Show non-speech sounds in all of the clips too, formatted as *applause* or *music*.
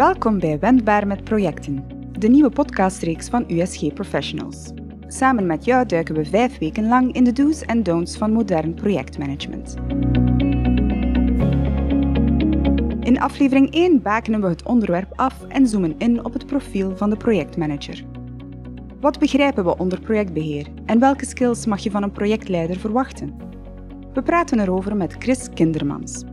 Welkom bij Wendbaar met Projecten, de nieuwe podcastreeks van USG Professionals. Samen met jou duiken we vijf weken lang in de do's en don'ts van modern projectmanagement. In aflevering 1 bakenen we het onderwerp af en zoomen in op het profiel van de projectmanager. Wat begrijpen we onder projectbeheer en welke skills mag je van een projectleider verwachten? We praten erover met Chris Kindermans.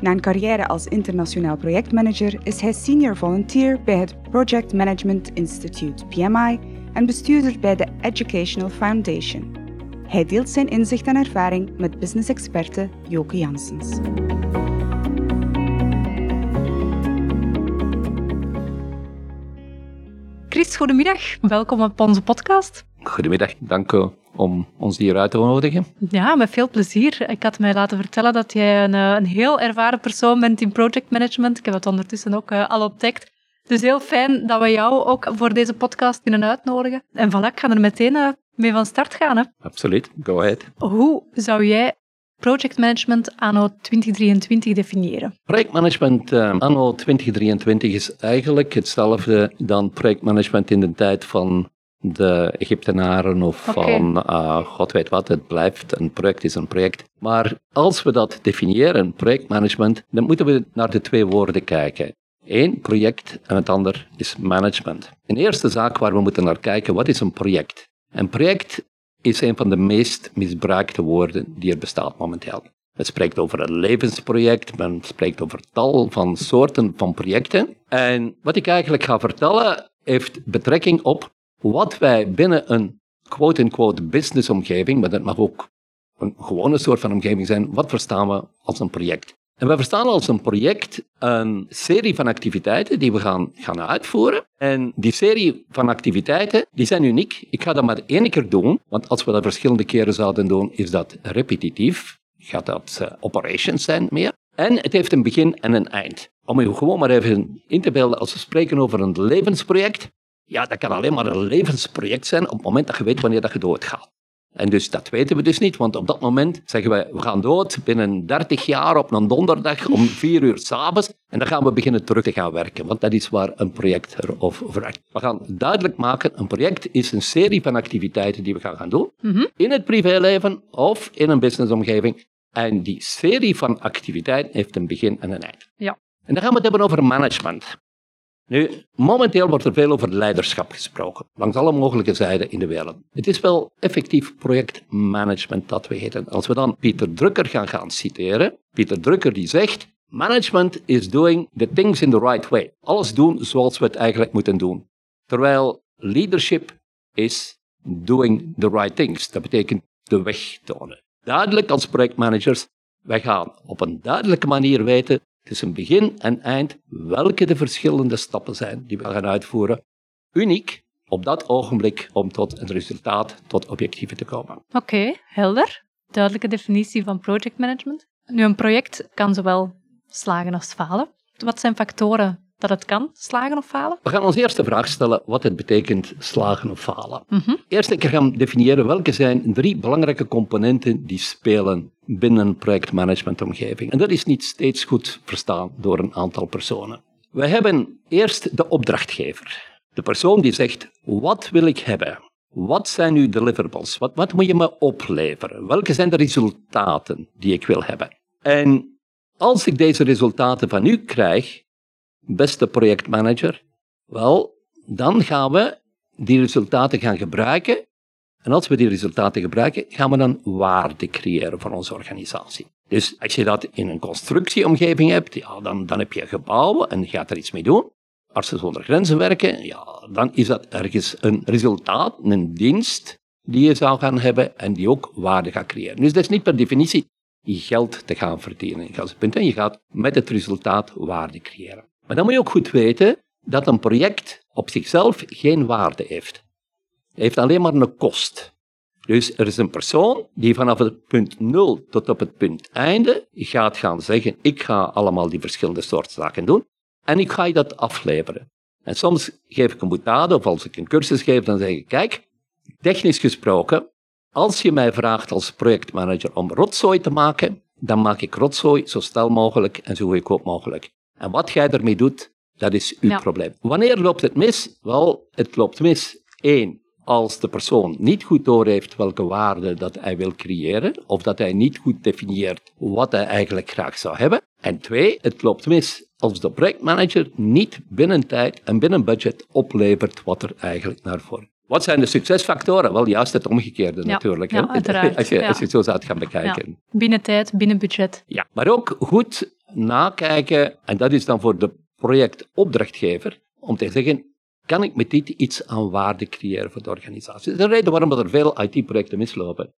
Na een carrière als internationaal projectmanager is hij senior volunteer bij het Project Management Institute PMI en bestuurder bij de Educational Foundation. Hij deelt zijn inzicht en ervaring met business-experte Joke Janssens. Chris, goedemiddag. Welkom op onze podcast. Goedemiddag, dank u om ons hier uit te nodigen. Ja, met veel plezier. Ik had mij laten vertellen dat jij een, eh, een heel ervaren persoon bent in projectmanagement. Ik heb het ondertussen ook uh, al ontdekt. Dus heel fijn dat we jou ook voor deze podcast kunnen uitnodigen. En voilà, ik ga er meteen uh, mee van start gaan. Hè. Absoluut, go ahead. Hoe zou jij projectmanagement anno 2023 definiëren? Projectmanagement uh, anno 2023 is eigenlijk hetzelfde dan projectmanagement in de tijd van de Egyptenaren of van uh, god weet wat. Het blijft, een project is een project. Maar als we dat definiëren, projectmanagement, dan moeten we naar de twee woorden kijken. Eén, project en het ander is management. Een eerste zaak waar we moeten naar kijken, wat is een project? Een project is een van de meest misbruikte woorden die er bestaat momenteel. Men spreekt over een levensproject, men spreekt over tal van soorten van projecten. En wat ik eigenlijk ga vertellen, heeft betrekking op wat wij binnen een quote-unquote businessomgeving, maar dat mag ook een gewone soort van omgeving zijn, wat verstaan we als een project? En we verstaan als een project een serie van activiteiten die we gaan, gaan uitvoeren. En die serie van activiteiten, die zijn uniek. Ik ga dat maar één keer doen, want als we dat verschillende keren zouden doen, is dat repetitief. Gaat dat uh, operations zijn meer. En het heeft een begin en een eind. Om je gewoon maar even in te beelden, als we spreken over een levensproject, ja, dat kan alleen maar een levensproject zijn op het moment dat je weet wanneer dat je doodgaat. En dus dat weten we dus niet, want op dat moment zeggen we, we gaan dood binnen 30 jaar op een donderdag om 4 uur s'avonds en dan gaan we beginnen terug te gaan werken, want dat is waar een project over werkt. We gaan duidelijk maken, een project is een serie van activiteiten die we gaan gaan doen, Mhm. in het privéleven of in een businessomgeving. En die serie van activiteiten heeft een begin en een eind. Ja. En dan gaan we het hebben over management. Nu, momenteel wordt er veel over leiderschap gesproken, langs alle mogelijke zijden in de wereld. Het is wel effectief projectmanagement dat we heten. Als we dan Pieter Drucker gaan, gaan citeren, Pieter Drucker die zegt, management is doing the things in the right way. Alles doen zoals we het eigenlijk moeten doen. Terwijl leadership is doing the right things. Dat betekent de weg tonen. Duidelijk als projectmanagers, wij gaan op een duidelijke manier weten tussen begin en eind welke de verschillende stappen zijn die we gaan uitvoeren. Uniek op dat ogenblik om tot een resultaat, tot objectieven te komen. Oké, helder. Duidelijke definitie van projectmanagement. Nu, een project kan zowel slagen als falen. Wat zijn factoren dat het kan slagen of falen? We gaan ons eerste vraag stellen wat het betekent slagen of falen. Mhm. Eerst keer gaan definiëren welke zijn drie belangrijke componenten die spelen binnen een projectmanagementomgeving. En dat is niet steeds goed verstaan door een aantal personen. We hebben eerst de opdrachtgever. De persoon die zegt, wat wil ik hebben? Wat zijn uw deliverables? Wat, wat moet je me opleveren? Welke zijn de resultaten die ik wil hebben? En als ik deze resultaten van u krijg, beste projectmanager, wel, dan gaan we die resultaten gaan gebruiken. En als we die resultaten gebruiken, gaan we dan waarde creëren voor onze organisatie. Dus als je dat in een constructieomgeving hebt, ja, dan, dan heb je gebouwen en je gaat er iets mee doen. Artsen zonder grenzen werken, ja, dan is dat ergens een resultaat, een dienst die je zou gaan hebben en die ook waarde gaat creëren. Dus dat is niet per definitie geld te gaan verdienen. En je gaat met het resultaat waarde creëren. Maar dan moet je ook goed weten dat een project op zichzelf geen waarde heeft. Het heeft alleen maar een kost. Dus er is een persoon die vanaf het punt nul tot op het punt einde gaat gaan zeggen, ik ga allemaal die verschillende soorten zaken doen en ik ga je dat afleveren. En soms geef ik een boetade of als ik een cursus geef, dan zeg ik, kijk, technisch gesproken, als je mij vraagt als projectmanager om rotzooi te maken, dan maak ik rotzooi zo snel mogelijk en zo goedkoop mogelijk. En wat jij ermee doet, Dat is uw probleem. Wanneer loopt het mis? Wel, het loopt mis. Eén, als de persoon niet goed doorheeft welke waarde dat hij wil creëren, of dat hij niet goed definieert wat hij eigenlijk graag zou hebben. En twee, het loopt mis als de projectmanager niet binnen tijd en binnen budget oplevert wat er eigenlijk naar voren. Wat zijn de succesfactoren? Wel, juist het omgekeerde natuurlijk. Ja, hè? *laughs* Als, je, als je het zo zou gaan bekijken. Binnen tijd, binnen budget. Ja, maar ook goed nakijken, en dat is dan voor de projectopdrachtgever, om te zeggen, kan ik met dit iets aan waarde creëren voor de organisatie? Dat is de reden waarom er veel IT-projecten mislopen.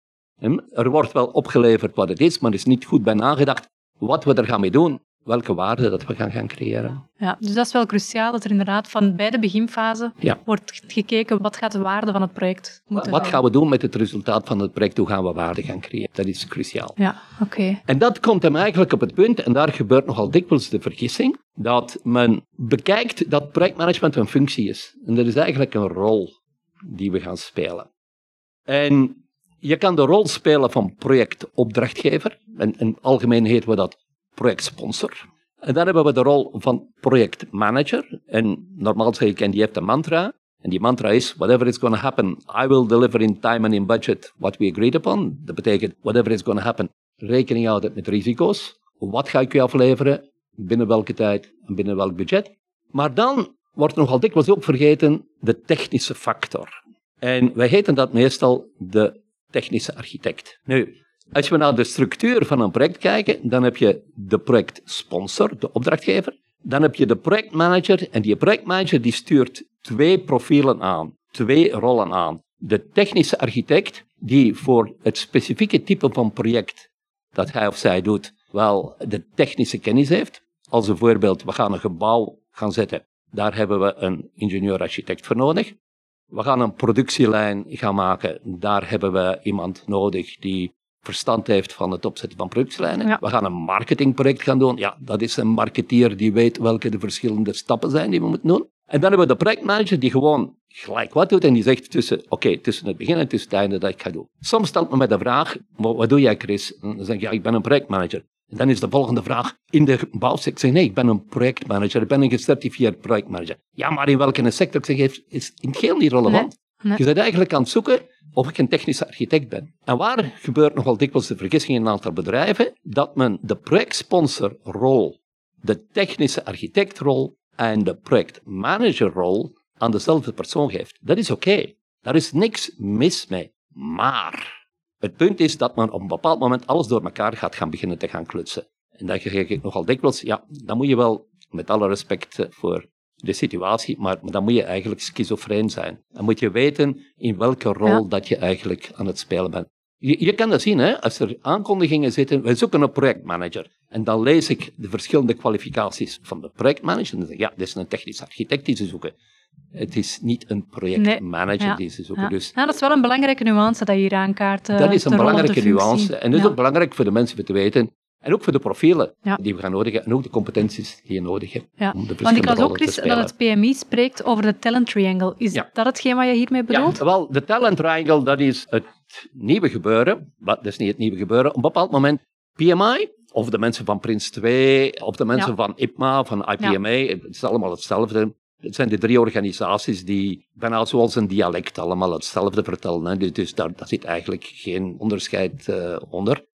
Er wordt wel opgeleverd wat het is, maar er is niet goed bij nagedacht wat we er gaan mee doen welke waarde dat we gaan, gaan creëren. Ja, dus dat is wel cruciaal, dat er inderdaad van bij de beginfase wordt gekeken wat gaat de waarde van het project moeten Wat gaan we doen met het resultaat van het project, hoe gaan we waarde gaan creëren? Dat is cruciaal. Ja, oké. En dat komt hem eigenlijk op het punt, en daar gebeurt nogal dikwijls de vergissing, dat men bekijkt dat projectmanagement een functie is. En dat is eigenlijk een rol die we gaan spelen. En je kan de rol spelen van projectopdrachtgever, en in algemeen heet we dat projectsponsor. En dan hebben we de rol van projectmanager. En normaal zeg ik, en die heeft een mantra. En die mantra is, whatever is going to happen, I will deliver in time and in budget what we agreed upon. Dat betekent, whatever is going to happen, rekening houden met risico's. Wat ga ik u afleveren, binnen welke tijd en binnen welk budget. Maar dan wordt nogal dikwijls ook vergeten de technische factor. En wij heten dat meestal de technische architect. Nu, als we naar de structuur van een project kijken, dan heb je de projectsponsor, de opdrachtgever. Dan heb je de projectmanager en die projectmanager die stuurt twee profielen aan, twee rollen aan. De technische architect die voor het specifieke type van project dat hij of zij doet, wel de technische kennis heeft. Als een voorbeeld, we gaan een gebouw gaan zetten. Daar hebben we een ingenieur-architect voor nodig. We gaan een productielijn gaan maken. Daar hebben we iemand nodig die verstand heeft van het opzetten van productielijnen. We gaan een marketingproject gaan doen. Ja, dat is een marketeer die weet welke de verschillende stappen zijn die we moeten doen. En dan hebben we de projectmanager die gewoon gelijk wat doet en die zegt tussen, oké, tussen het begin en tussen het einde dat ik ga doen. Soms stelt me mij de vraag, wat, doe jij Chris? En dan zeg ik, ja, ik ben een projectmanager. En dan is de volgende vraag in de bouwsector. Nee, ik ben een projectmanager, ik ben een gecertificeerd projectmanager. Ja, maar in welke sector? Ik zeg, is in het geheel niet relevant. Je bent eigenlijk aan het zoeken of ik een technische architect ben. En waar gebeurt nogal dikwijls de vergissing in een aantal bedrijven? Dat men de projectsponsorrol, de technische architectrol en de projectmanagerrol aan dezelfde persoon geeft. Dat is oké. Daar is niks mis mee. Maar het punt is dat men op een bepaald moment alles door elkaar gaat gaan beginnen te gaan klutsen. En dan zeg ik nogal dikwijls, ja, dan moet je wel, met alle respect voor de situatie, maar, dan moet je eigenlijk schizofreen zijn. Dan moet je weten in welke rol dat je eigenlijk aan het spelen bent. Je, je kan dat zien, hè? als er aankondigingen zitten, wij zoeken een projectmanager. En dan lees ik de verschillende kwalificaties van de projectmanager. En dan zeg ik, ja, dit is een technisch architect die ze zoeken. Het is niet een projectmanager die ze zoeken. Ja. Dus, ja, dat is wel een belangrijke nuance dat je hier aankaart. Uh, dat is een belangrijke nuance. En dat is ook belangrijk voor de mensen te weten. En ook voor de profielen die we gaan nodig hebben. En ook de competenties die je nodig hebt. Ja. Om de Want ik las ook, Chris, dat het PMI spreekt over de talent triangle. Is dat hetgeen wat je hiermee bedoelt? Ja, wel, de talent triangle, dat is het nieuwe gebeuren. Maar dat is niet het nieuwe gebeuren. Op een bepaald moment, PMI, of de mensen van Prins 2, of de mensen van IPMA, van IPMA, het is allemaal hetzelfde. Het zijn de drie organisaties die bijna zoals een dialect allemaal hetzelfde vertellen. Hè. Dus, dus daar, daar zit eigenlijk geen onderscheid uh, onder.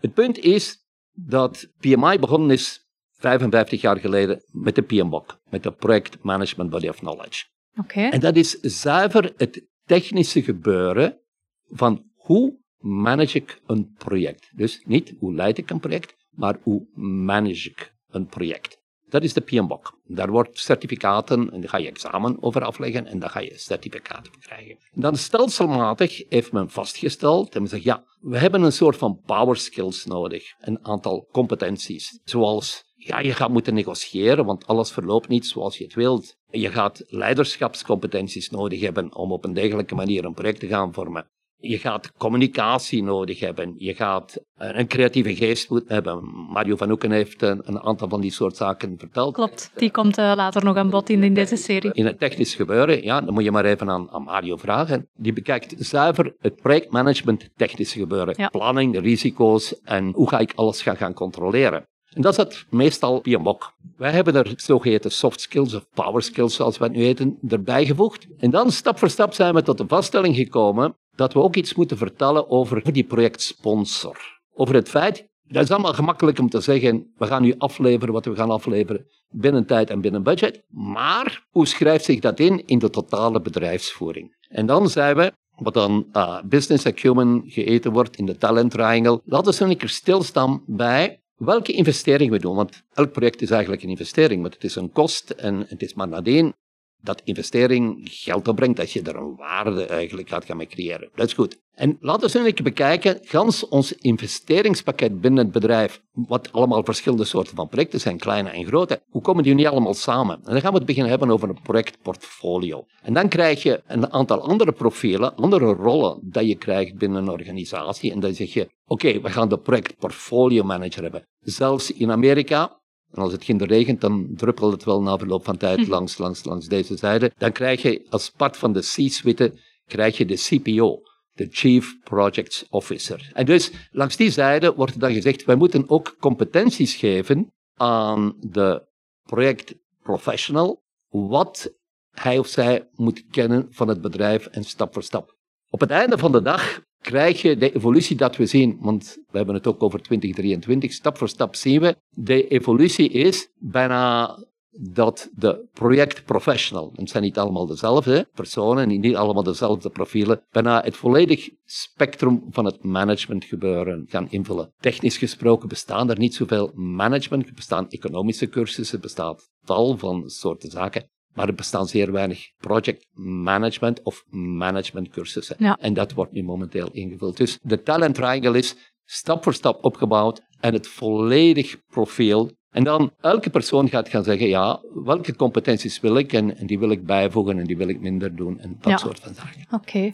Het punt is dat PMI begonnen is 55 jaar geleden met de PMBOK, met de Project Management Body of Knowledge. Okay. En dat is zuiver het technische gebeuren van hoe manage ik een project. Dus niet hoe leid ik een project, maar hoe manage ik een project. Dat is de PMBOK. Daar wordt certificaten, en daar ga je examen over afleggen en dan ga je certificaten krijgen. Dan stelselmatig heeft men vastgesteld en men zegt, ja, we hebben een soort van power skills nodig. Een aantal competenties, zoals ja, je gaat moeten negociëren, want alles verloopt niet zoals je het wilt. Je gaat leiderschapscompetenties nodig hebben om op een degelijke manier een project te gaan vormen. Je gaat communicatie nodig hebben. Je gaat een creatieve geest moeten hebben. Mario van Oeken heeft een, een, aantal van die soort zaken verteld. Klopt, die komt uh, later nog aan bod in, in deze serie. In het technisch gebeuren, ja, dan moet je maar even aan, aan Mario vragen. Die bekijkt zuiver het projectmanagement technisch gebeuren. Ja. Planning, risico's en hoe ga ik alles gaan, gaan controleren. En dat het meestal PMBOK. Wij hebben er zogeheten soft skills of power skills, zoals we het nu weten, erbij gevoegd. En dan stap voor stap zijn we tot de vaststelling gekomen dat we ook iets moeten vertellen over die projectsponsor. Over het feit, dat is allemaal gemakkelijk om te zeggen, we gaan nu afleveren wat we gaan afleveren binnen tijd en binnen budget. Maar hoe schrijft zich dat in in de totale bedrijfsvoering? En dan zijn we, wat dan uh, business acumen geëten wordt in de talent triangle, laten we een keer stilstaan bij welke investering we doen. Want elk project is eigenlijk een investering, maar het is een kost en het is maar nadien dat investering geld opbrengt, dat je er een waarde eigenlijk gaat gaan mee creëren. Dat is goed. En laten we eens een bekijken, gans ons investeringspakket binnen het bedrijf, wat allemaal verschillende soorten van projecten zijn, kleine en grote, hoe komen die niet allemaal samen? En dan gaan we het beginnen hebben over een projectportfolio. En dan krijg je een aantal andere profielen, andere rollen dat je krijgt binnen een organisatie. En dan zeg je, oké, we gaan de projectportfolio manager hebben. Zelfs in Amerika, en als het ginder regent, dan druppelt het wel na verloop van tijd hm. *laughs* langs, langs, langs deze zijde. Dan krijg je als part van de C-suite, krijg je de CPO, de Chief Projects Officer. En dus langs die zijde wordt dan gezegd, wij moeten ook competenties geven aan de projectprofessional, wat hij of zij moet kennen van het bedrijf en stap voor stap. Op het einde van de dag krijg je de evolutie dat we zien, want we hebben het ook over 2023, stap voor stap zien we, de evolutie is bijna dat de projectprofessional, het zijn niet allemaal dezelfde personen, niet allemaal dezelfde profielen, bijna het volledig spectrum van het managementgebeuren gaan invullen. Technisch gesproken bestaan er niet zoveel management, er bestaan economische cursussen, bestaat tal van soorten zaken. Maar er bestaan zeer weinig project management of management cursussen. En dat wordt nu momenteel ingevuld. Dus de talent triangle is stap voor stap opgebouwd en het volledig profiel. En dan elke persoon gaat gaan zeggen, ja, welke competenties wil ik en, die wil ik bijvoegen en die wil ik minder doen en dat soort van zaken. Oké.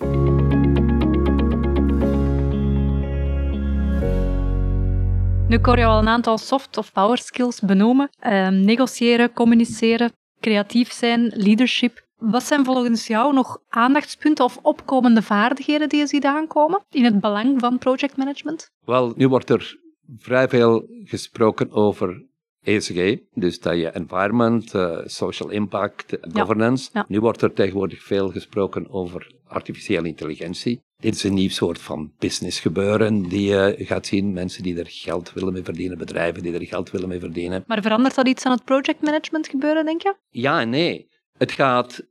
Nu kon je al een aantal soft of power skills benoemen. Ehm, negociëren, communiceren, creatief zijn, leadership. Wat zijn volgens jou nog aandachtspunten of opkomende vaardigheden die je ziet aankomen in het belang van projectmanagement? Wel, nu wordt er vrij veel gesproken over ESG, dus dat je environment, uh, social impact, governance. Nu wordt er tegenwoordig veel gesproken over artificiële intelligentie. Dit is een nieuw soort van business gebeuren die je gaat zien. Mensen die er geld willen mee verdienen, bedrijven die er geld willen mee verdienen. Maar verandert dat iets aan het projectmanagement gebeuren, denk je? Ja en nee. Het gaat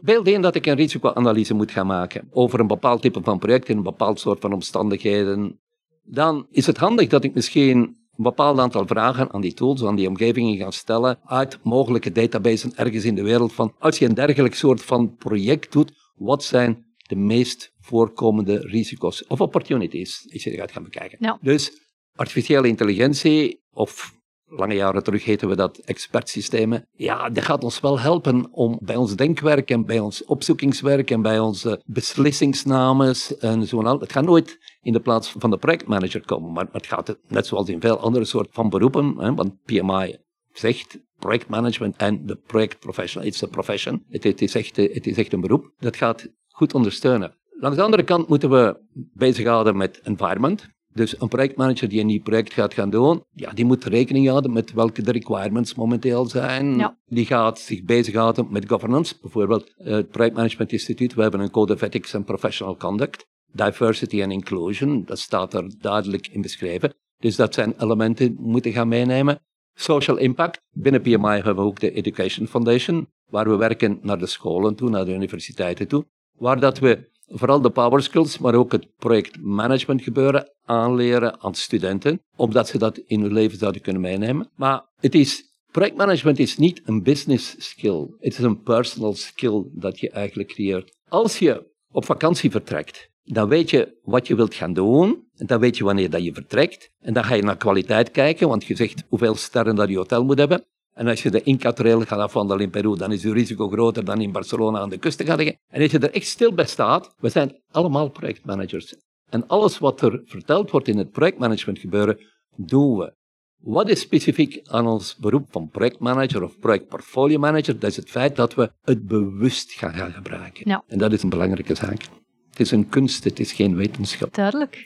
Beeld in dat ik een risicoanalyse moet gaan maken over een bepaald type van project in een bepaald soort van omstandigheden. Dan is het handig dat ik misschien een bepaald aantal vragen aan die tools, aan die omgevingen ga stellen uit mogelijke databases ergens in de wereld van als je een dergelijk soort van project doet, wat zijn de meest voorkomende risico's of opportunities als je gaat gaan bekijken. Dus artificiële intelligentie of lange jaren terug heten we dat expertsystemen. Ja, dat gaat ons wel helpen om bij ons denkwerk en bij ons opzoekingswerk en bij onze beslissingsnames en zo. Het gaat nooit in de plaats van de projectmanager komen, maar het gaat net zoals in veel andere soorten van beroepen, hè, want PMI zegt projectmanagement en de projectprofessional, it's a profession. Het, het, is echt, het is echt een beroep. Dat gaat goed ondersteunen. Langs de andere kant moeten we bezighouden met environment. Dus een projectmanager die een nieuw project gaat gaan doen, ja, die moet rekening houden met welke de requirements momenteel zijn. Die gaat zich bezighouden met governance. Bijvoorbeeld eh, het Projectmanagement Instituut, we hebben een Code of Ethics and Professional Conduct. Diversity and Inclusion, dat staat er duidelijk in beschreven. Dus dat zijn elementen die moeten gaan meenemen. Social impact. Binnen PMI hebben we ook de Education Foundation, waar we werken naar de scholen toe, naar de universiteiten toe, waar dat we vooral de power skills, maar ook het projectmanagement gebeuren aanleren aan studenten, omdat ze dat in hun leven zouden kunnen meenemen. Maar het is, projectmanagement is niet een business skill, het is een personal skill dat je eigenlijk creëert. Als je op vakantie vertrekt, dan weet je wat je wilt gaan doen, en dan weet je wanneer dat je vertrekt, en dan ga je naar kwaliteit kijken, want je zegt hoeveel sterren dat je hotel moet hebben, en als je de Inca-trail gaat afwandelen in Peru, dan is je risico groter dan in Barcelona aan de kust te gaan liggen. En als je er echt stil bij staat, we zijn allemaal projectmanagers. En alles wat er verteld wordt in het projectmanagement gebeuren, doen we. Wat is specifiek aan ons beroep van projectmanager of projectportfolio manager? Dat is het feit dat we het bewust gaan, gebruiken. Ja. En dat is een belangrijke zaak. Het is een kunst, het is geen wetenschap. Duidelijk.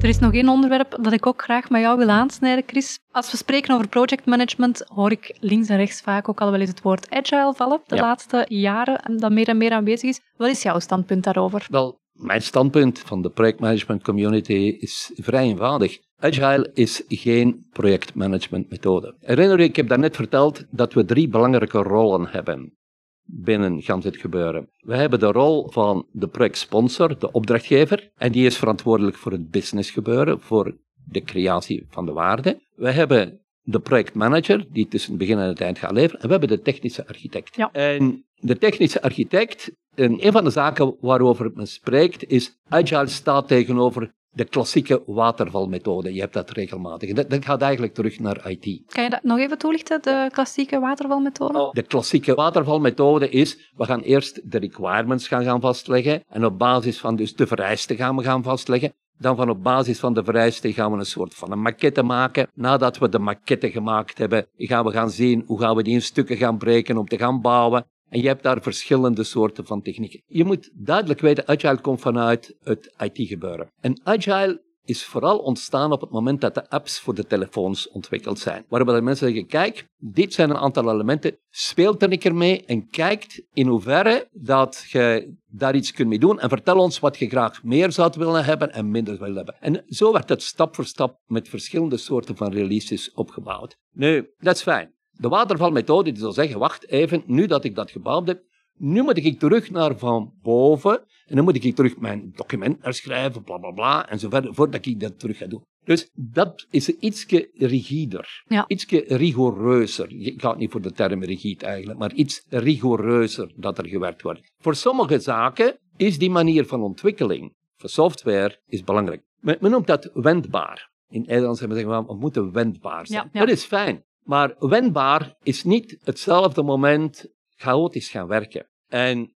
Er is nog één onderwerp dat ik ook graag met jou wil aansnijden, Chris. Als we spreken over projectmanagement, hoor ik links en rechts vaak ook al wel eens het woord agile vallen, de laatste jaren, en dat meer en meer aanwezig is. Wat is jouw standpunt daarover? Wel, mijn standpunt van de projectmanagement community is vrij eenvoudig. Agile is geen projectmanagementmethode. Herinner je, ik heb daarnet verteld dat we drie belangrijke rollen hebben binnen gans het gebeuren. We hebben de rol van de projectsponsor, de opdrachtgever, en die is verantwoordelijk voor het business gebeuren, voor de creatie van de waarde. We hebben de projectmanager, die tussen het begin en het eind gaat leveren, en we hebben de technische architect. Ja. En de technische architect, en een van de zaken waarover men spreekt, is Agile staat tegenover de klassieke watervalmethode. Je hebt dat regelmatig. Dat, dat gaat eigenlijk terug naar IT. Kan je dat nog even toelichten, de klassieke watervalmethode? De klassieke watervalmethode is, we gaan eerst de requirements gaan, gaan vastleggen en op basis van dus de vereisten gaan we gaan vastleggen. Dan van op basis van de vereisten gaan we een soort van een maquette maken. Nadat we de maquette gemaakt hebben, gaan we gaan zien hoe gaan we die in stukken gaan breken om te gaan bouwen. En je hebt daar verschillende soorten van technieken. Je moet duidelijk weten, Agile komt vanuit het IT-gebeuren. En Agile is vooral ontstaan op het moment dat de apps voor de telefoons ontwikkeld zijn. Waarbij mensen zeggen, kijk, dit zijn een aantal elementen, speelt er een keer mee en kijkt in hoeverre dat je daar iets kunt mee doen en vertel ons wat je graag meer zou willen hebben en minder wil hebben. En zo werd het stap voor stap met verschillende soorten van releases opgebouwd. Nu, dat is fijn. De watervalmethode die zal zeggen, wacht even, nu dat ik dat gebouwd heb, nu moet ik terug naar van boven en dan moet ik terug mijn document herschrijven, bla bla bla, en zo verder, voordat ik dat terug ga doen. Dus dat is ietske rigider, Ja. ietske rigoureuzer. Ik ga niet voor de term rigide eigenlijk, maar iets rigoureuzer dat er gewerkt wordt. Voor sommige zaken is die manier van ontwikkeling, voor software, is belangrijk. Men, men noemt dat wendbaar. In Nederlands hebben we zeggen, we moeten wendbaar zijn. Ja, ja. Dat is fijn. Maar wendbaar is niet hetzelfde moment chaotisch gaan werken. En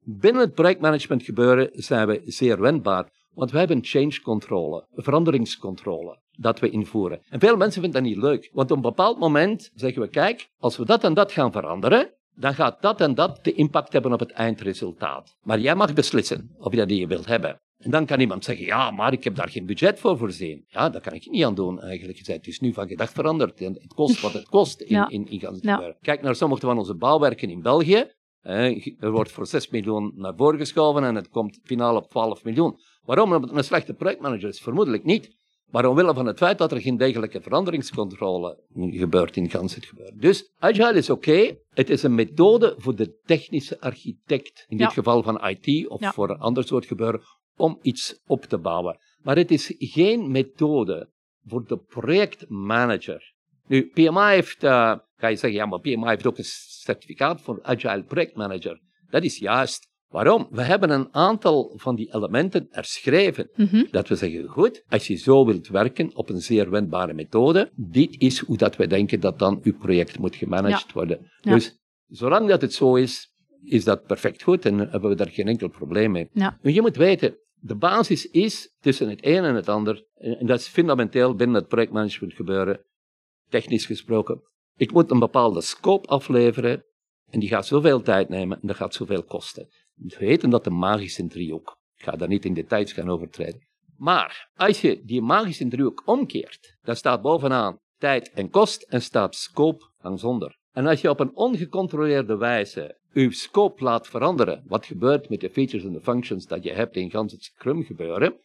binnen het projectmanagement gebeuren zijn we zeer wendbaar, want we hebben change controle, veranderingscontrole, dat we invoeren. En veel mensen vinden dat niet leuk, want op een bepaald moment zeggen we, kijk, als we dat en dat gaan veranderen, dan gaat dat en dat de impact hebben op het eindresultaat. Maar jij mag beslissen of je dat die je wilt hebben. En dan kan iemand zeggen, ja, maar ik heb daar geen budget voor voorzien. Ja, daar kan ik niet aan doen eigenlijk. Het is nu van gedacht veranderd. En het kost wat het kost in, Ja. in, in Ja. gebeuren. Kijk naar sommige van onze bouwwerken in België. Er wordt voor 6 miljoen naar voren geschoven en het komt finaal op 12 miljoen. Waarom? Omdat het een slechte projectmanager is? Vermoedelijk niet. Maar omwille van het feit dat er geen degelijke veranderingscontrole gebeurt in gans het gebeuren. Dus Agile is oké. Het is een methode voor de technische architect. In dit geval van IT of Ja. voor een ander soort gebeuren. Om iets op te bouwen. Maar het is geen methode voor de projectmanager. Nu, PMI heeft, ga je zeggen, ja, maar PMI heeft ook een certificaat voor Agile Projectmanager. Dat is juist. Waarom? We hebben een aantal van die elementen herschreven. Mhm. Dat we zeggen, goed, als je zo wilt werken op een zeer wendbare methode, dit is hoe dat wij denken dat dan uw project moet gemanaged worden. Ja. Dus zolang dat het zo is, is dat perfect goed en hebben we daar geen enkel probleem mee. Ja. Nu, je moet weten, de basis is tussen het een en het ander, en en dat is fundamenteel binnen het projectmanagement gebeuren, technisch gesproken. Ik moet een bepaalde scope afleveren en die gaat zoveel tijd nemen en dat gaat zoveel kosten. Weten dat de magische driehoek, ik ga daar niet in details gaan overtreden, maar als je die magische driehoek omkeert, dan staat bovenaan tijd en kost en staat scope zonder. En als je op een ongecontroleerde wijze je scope laat veranderen, wat gebeurt met de features en de functions dat je hebt in gans het Scrum gebeuren,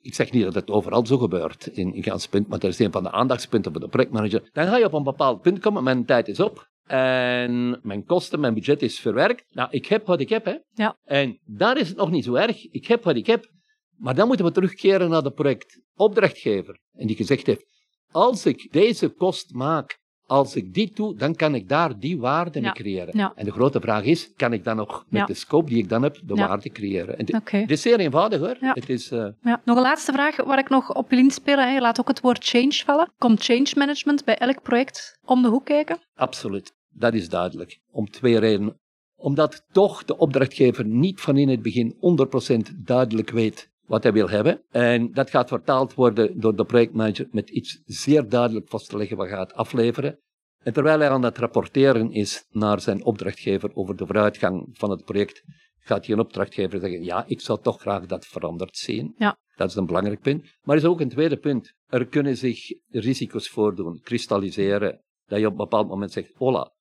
ik zeg niet dat het overal zo gebeurt in, in gans punt, maar dat is een van de aandachtspunten voor de projectmanager. Dan ga je op een bepaald punt komen, mijn tijd is op en mijn kosten, mijn budget is verwerkt. Nou, ik heb wat ik heb, hè. Ja. En daar is het nog niet zo erg. Ik heb wat ik heb. Maar dan moeten we terugkeren naar de projectopdrachtgever. En die gezegd heeft, als ik deze kost maak, als ik dit doe, dan kan ik daar die waarde mee creëren. Ja. En de grote vraag is, kan ik dan nog met Ja. de scope die ik dan heb, de Ja. waarde creëren? Het is zeer eenvoudig hoor. Ja. Het is, Ja. Nog een laatste vraag waar ik nog op wil inspelen. Je laat ook het woord change vallen. Komt change management bij elk project om de hoek kijken? Absoluut, dat is duidelijk. Om twee redenen. Omdat toch de opdrachtgever niet van in het begin 100% duidelijk weet wat hij wil hebben. En dat gaat vertaald worden door de projectmanager met iets zeer duidelijk vast te leggen wat hij gaat afleveren. En terwijl hij aan het rapporteren is naar zijn opdrachtgever over de vooruitgang van het project, gaat die een opdrachtgever zeggen, ja, ik zou toch graag dat veranderd zien. Ja. Dat is een belangrijk punt. Maar er is ook een tweede punt. Er kunnen zich risico's voordoen, kristalliseren. Dat je op een bepaald moment zegt, hola,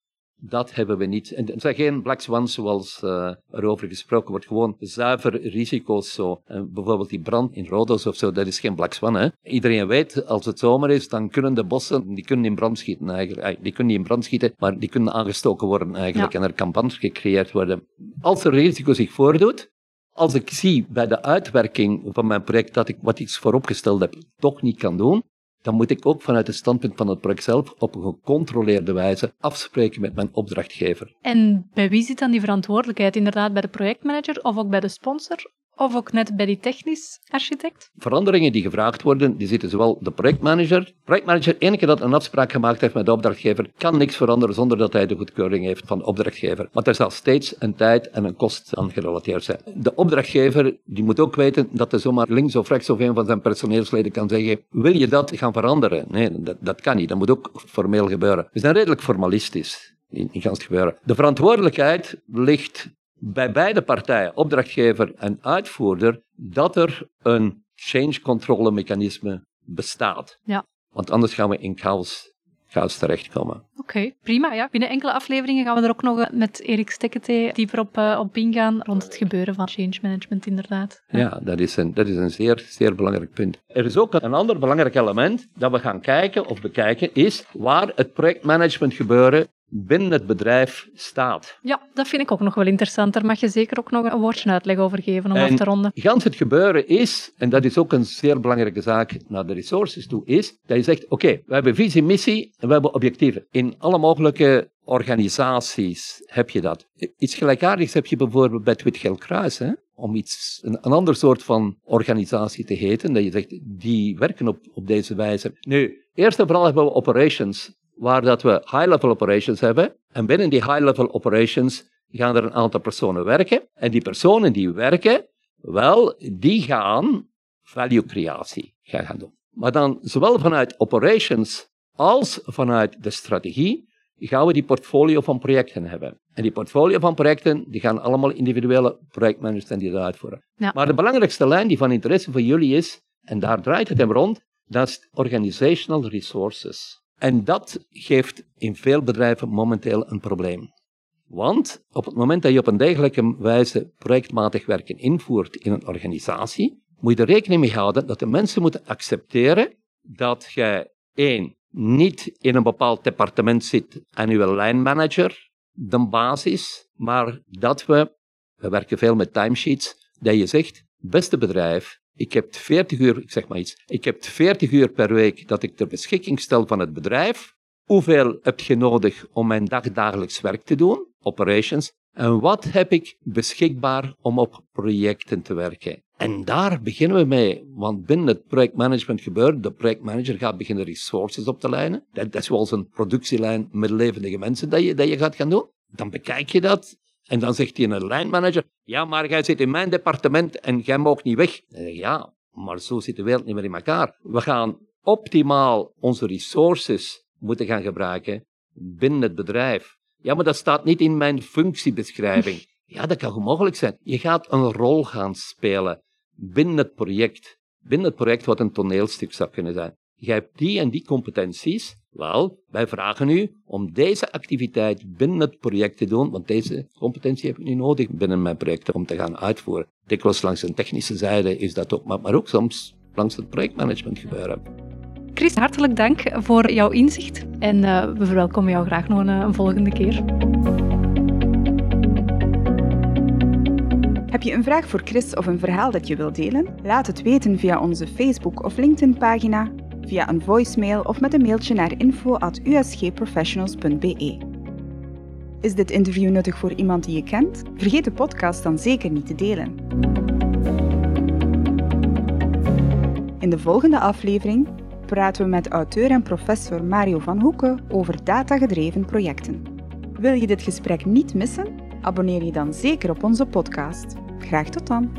dat hebben we niet. En het zijn geen black swans zoals uh, erover gesproken wordt. Gewoon zuiver risico's zo. En bijvoorbeeld die brand in Rodos of zo, dat is geen black swan. Hè? Iedereen weet, als het zomer is, dan kunnen de bossen, die kunnen in brand schieten eigenlijk. Die kunnen niet in brand schieten, maar die kunnen aangestoken worden eigenlijk. En er kan brand gecreëerd worden. Als er risico zich voordoet, als ik zie bij de uitwerking van mijn project dat ik wat ik vooropgesteld heb toch niet kan doen, dan moet ik ook vanuit het standpunt van het project zelf op een gecontroleerde wijze afspreken met mijn opdrachtgever. En bij wie zit dan die verantwoordelijkheid? Inderdaad bij de projectmanager of ook bij de sponsor? Of ook net bij die technisch architect? Veranderingen die gevraagd worden, die zitten zowel de projectmanager. Projectmanager, ene keer dat een afspraak gemaakt heeft met de opdrachtgever, kan niks veranderen zonder dat hij de goedkeuring heeft van de opdrachtgever. Maar er zal steeds een tijd en een kost aan gerelateerd zijn. De opdrachtgever, die moet ook weten dat hij zomaar links of rechts of een van zijn personeelsleden kan zeggen, wil je dat gaan veranderen? Nee, dat, dat kan niet. Dat moet ook formeel gebeuren. We zijn redelijk formalistisch in, in gebeuren. De verantwoordelijkheid ligt bij beide partijen, opdrachtgever en uitvoerder, dat er een change control mechanisme bestaat. Ja. Want anders gaan we in chaos, chaos terechtkomen. Oké, prima. Ja. Binnen enkele afleveringen gaan we er ook nog met Erik Stekkete dieper op, uh, op ingaan rond het gebeuren van change management, inderdaad. Ja, ja dat, is een, dat is een zeer, zeer belangrijk punt. Er is ook een ander belangrijk element dat we gaan kijken of bekijken, is waar het projectmanagement gebeuren binnen het bedrijf staat. Ja, dat vind ik ook nog wel interessant. Daar mag je zeker ook nog een woordje uitleg over geven om en af te ronden. Gans het gebeuren is, en dat is ook een zeer belangrijke zaak naar de resources toe, is dat je zegt, oké, we hebben visie, missie en we hebben objectieven. In alle mogelijke organisaties heb je dat. Iets gelijkaardigs heb je bijvoorbeeld bij het Wit Kruis, hè? om iets, een, een, ander soort van organisatie te heten, dat je zegt, die werken op, op deze wijze. Nu, eerst en vooral hebben we operations waar dat we high-level operations hebben. En binnen die high-level operations gaan er een aantal personen werken. En die personen die werken, wel, die gaan value creatie gaan doen. Maar dan zowel vanuit operations als vanuit de strategie gaan we die portfolio van projecten hebben. En die portfolio van projecten, die gaan allemaal individuele projectmanagers en die dat uitvoeren. Ja. Maar de belangrijkste lijn die van interesse voor jullie is, en daar draait het hem rond, dat is organizational resources. En dat geeft in veel bedrijven momenteel een probleem. Want op het moment dat je op een dergelijke wijze projectmatig werken invoert in een organisatie, moet je er rekening mee houden dat de mensen moeten accepteren dat je één, niet in een bepaald departement zit en uw lijnmanager de basis, maar dat we, we werken veel met timesheets, dat je zegt, beste bedrijf, ik heb 40 uur, ik zeg maar iets, ik heb 40 uur per week dat ik ter beschikking stel van het bedrijf. Hoeveel heb je nodig om mijn dagdagelijks werk te doen, operations? En wat heb ik beschikbaar om op projecten te werken? En daar beginnen we mee, want binnen het projectmanagement gebeurt, de projectmanager gaat beginnen resources op te lijnen. Dat, is zoals een productielijn met levendige mensen dat je, dat je gaat gaan doen. Dan bekijk je dat en dan zegt hij een lijnmanager, ja, maar jij zit in mijn departement en jij mag niet weg. Ja, maar zo zit de wereld niet meer in elkaar. We gaan optimaal onze resources moeten gaan gebruiken binnen het bedrijf. Ja, maar dat staat niet in mijn functiebeschrijving. *laughs* Ja, dat kan goed mogelijk zijn. Je gaat een rol gaan spelen binnen het project. Binnen het project wat een toneelstuk zou kunnen zijn. Je hebt die en die competenties. Wel, wij vragen u om deze activiteit binnen het project te doen, want deze competentie heb ik nu nodig binnen mijn project om te gaan uitvoeren. Dikwijls langs een technische zijde is dat ook, maar ook soms langs het projectmanagement gebeuren. Chris, hartelijk dank voor jouw inzicht en uh, we verwelkomen jou graag nog een, een volgende keer. Heb je een vraag voor Chris of een verhaal dat je wilt delen? Laat het weten via onze Facebook- of LinkedIn-pagina, via een voicemail of met een mailtje naar info.usgprofessionals.be. Is dit interview nuttig voor iemand die je kent? Vergeet de podcast dan zeker niet te delen. In de volgende aflevering praten we met auteur en professor Mario van Hoeken over datagedreven projecten. Wil je dit gesprek niet missen? Abonneer je dan zeker op onze podcast. Graag tot dan!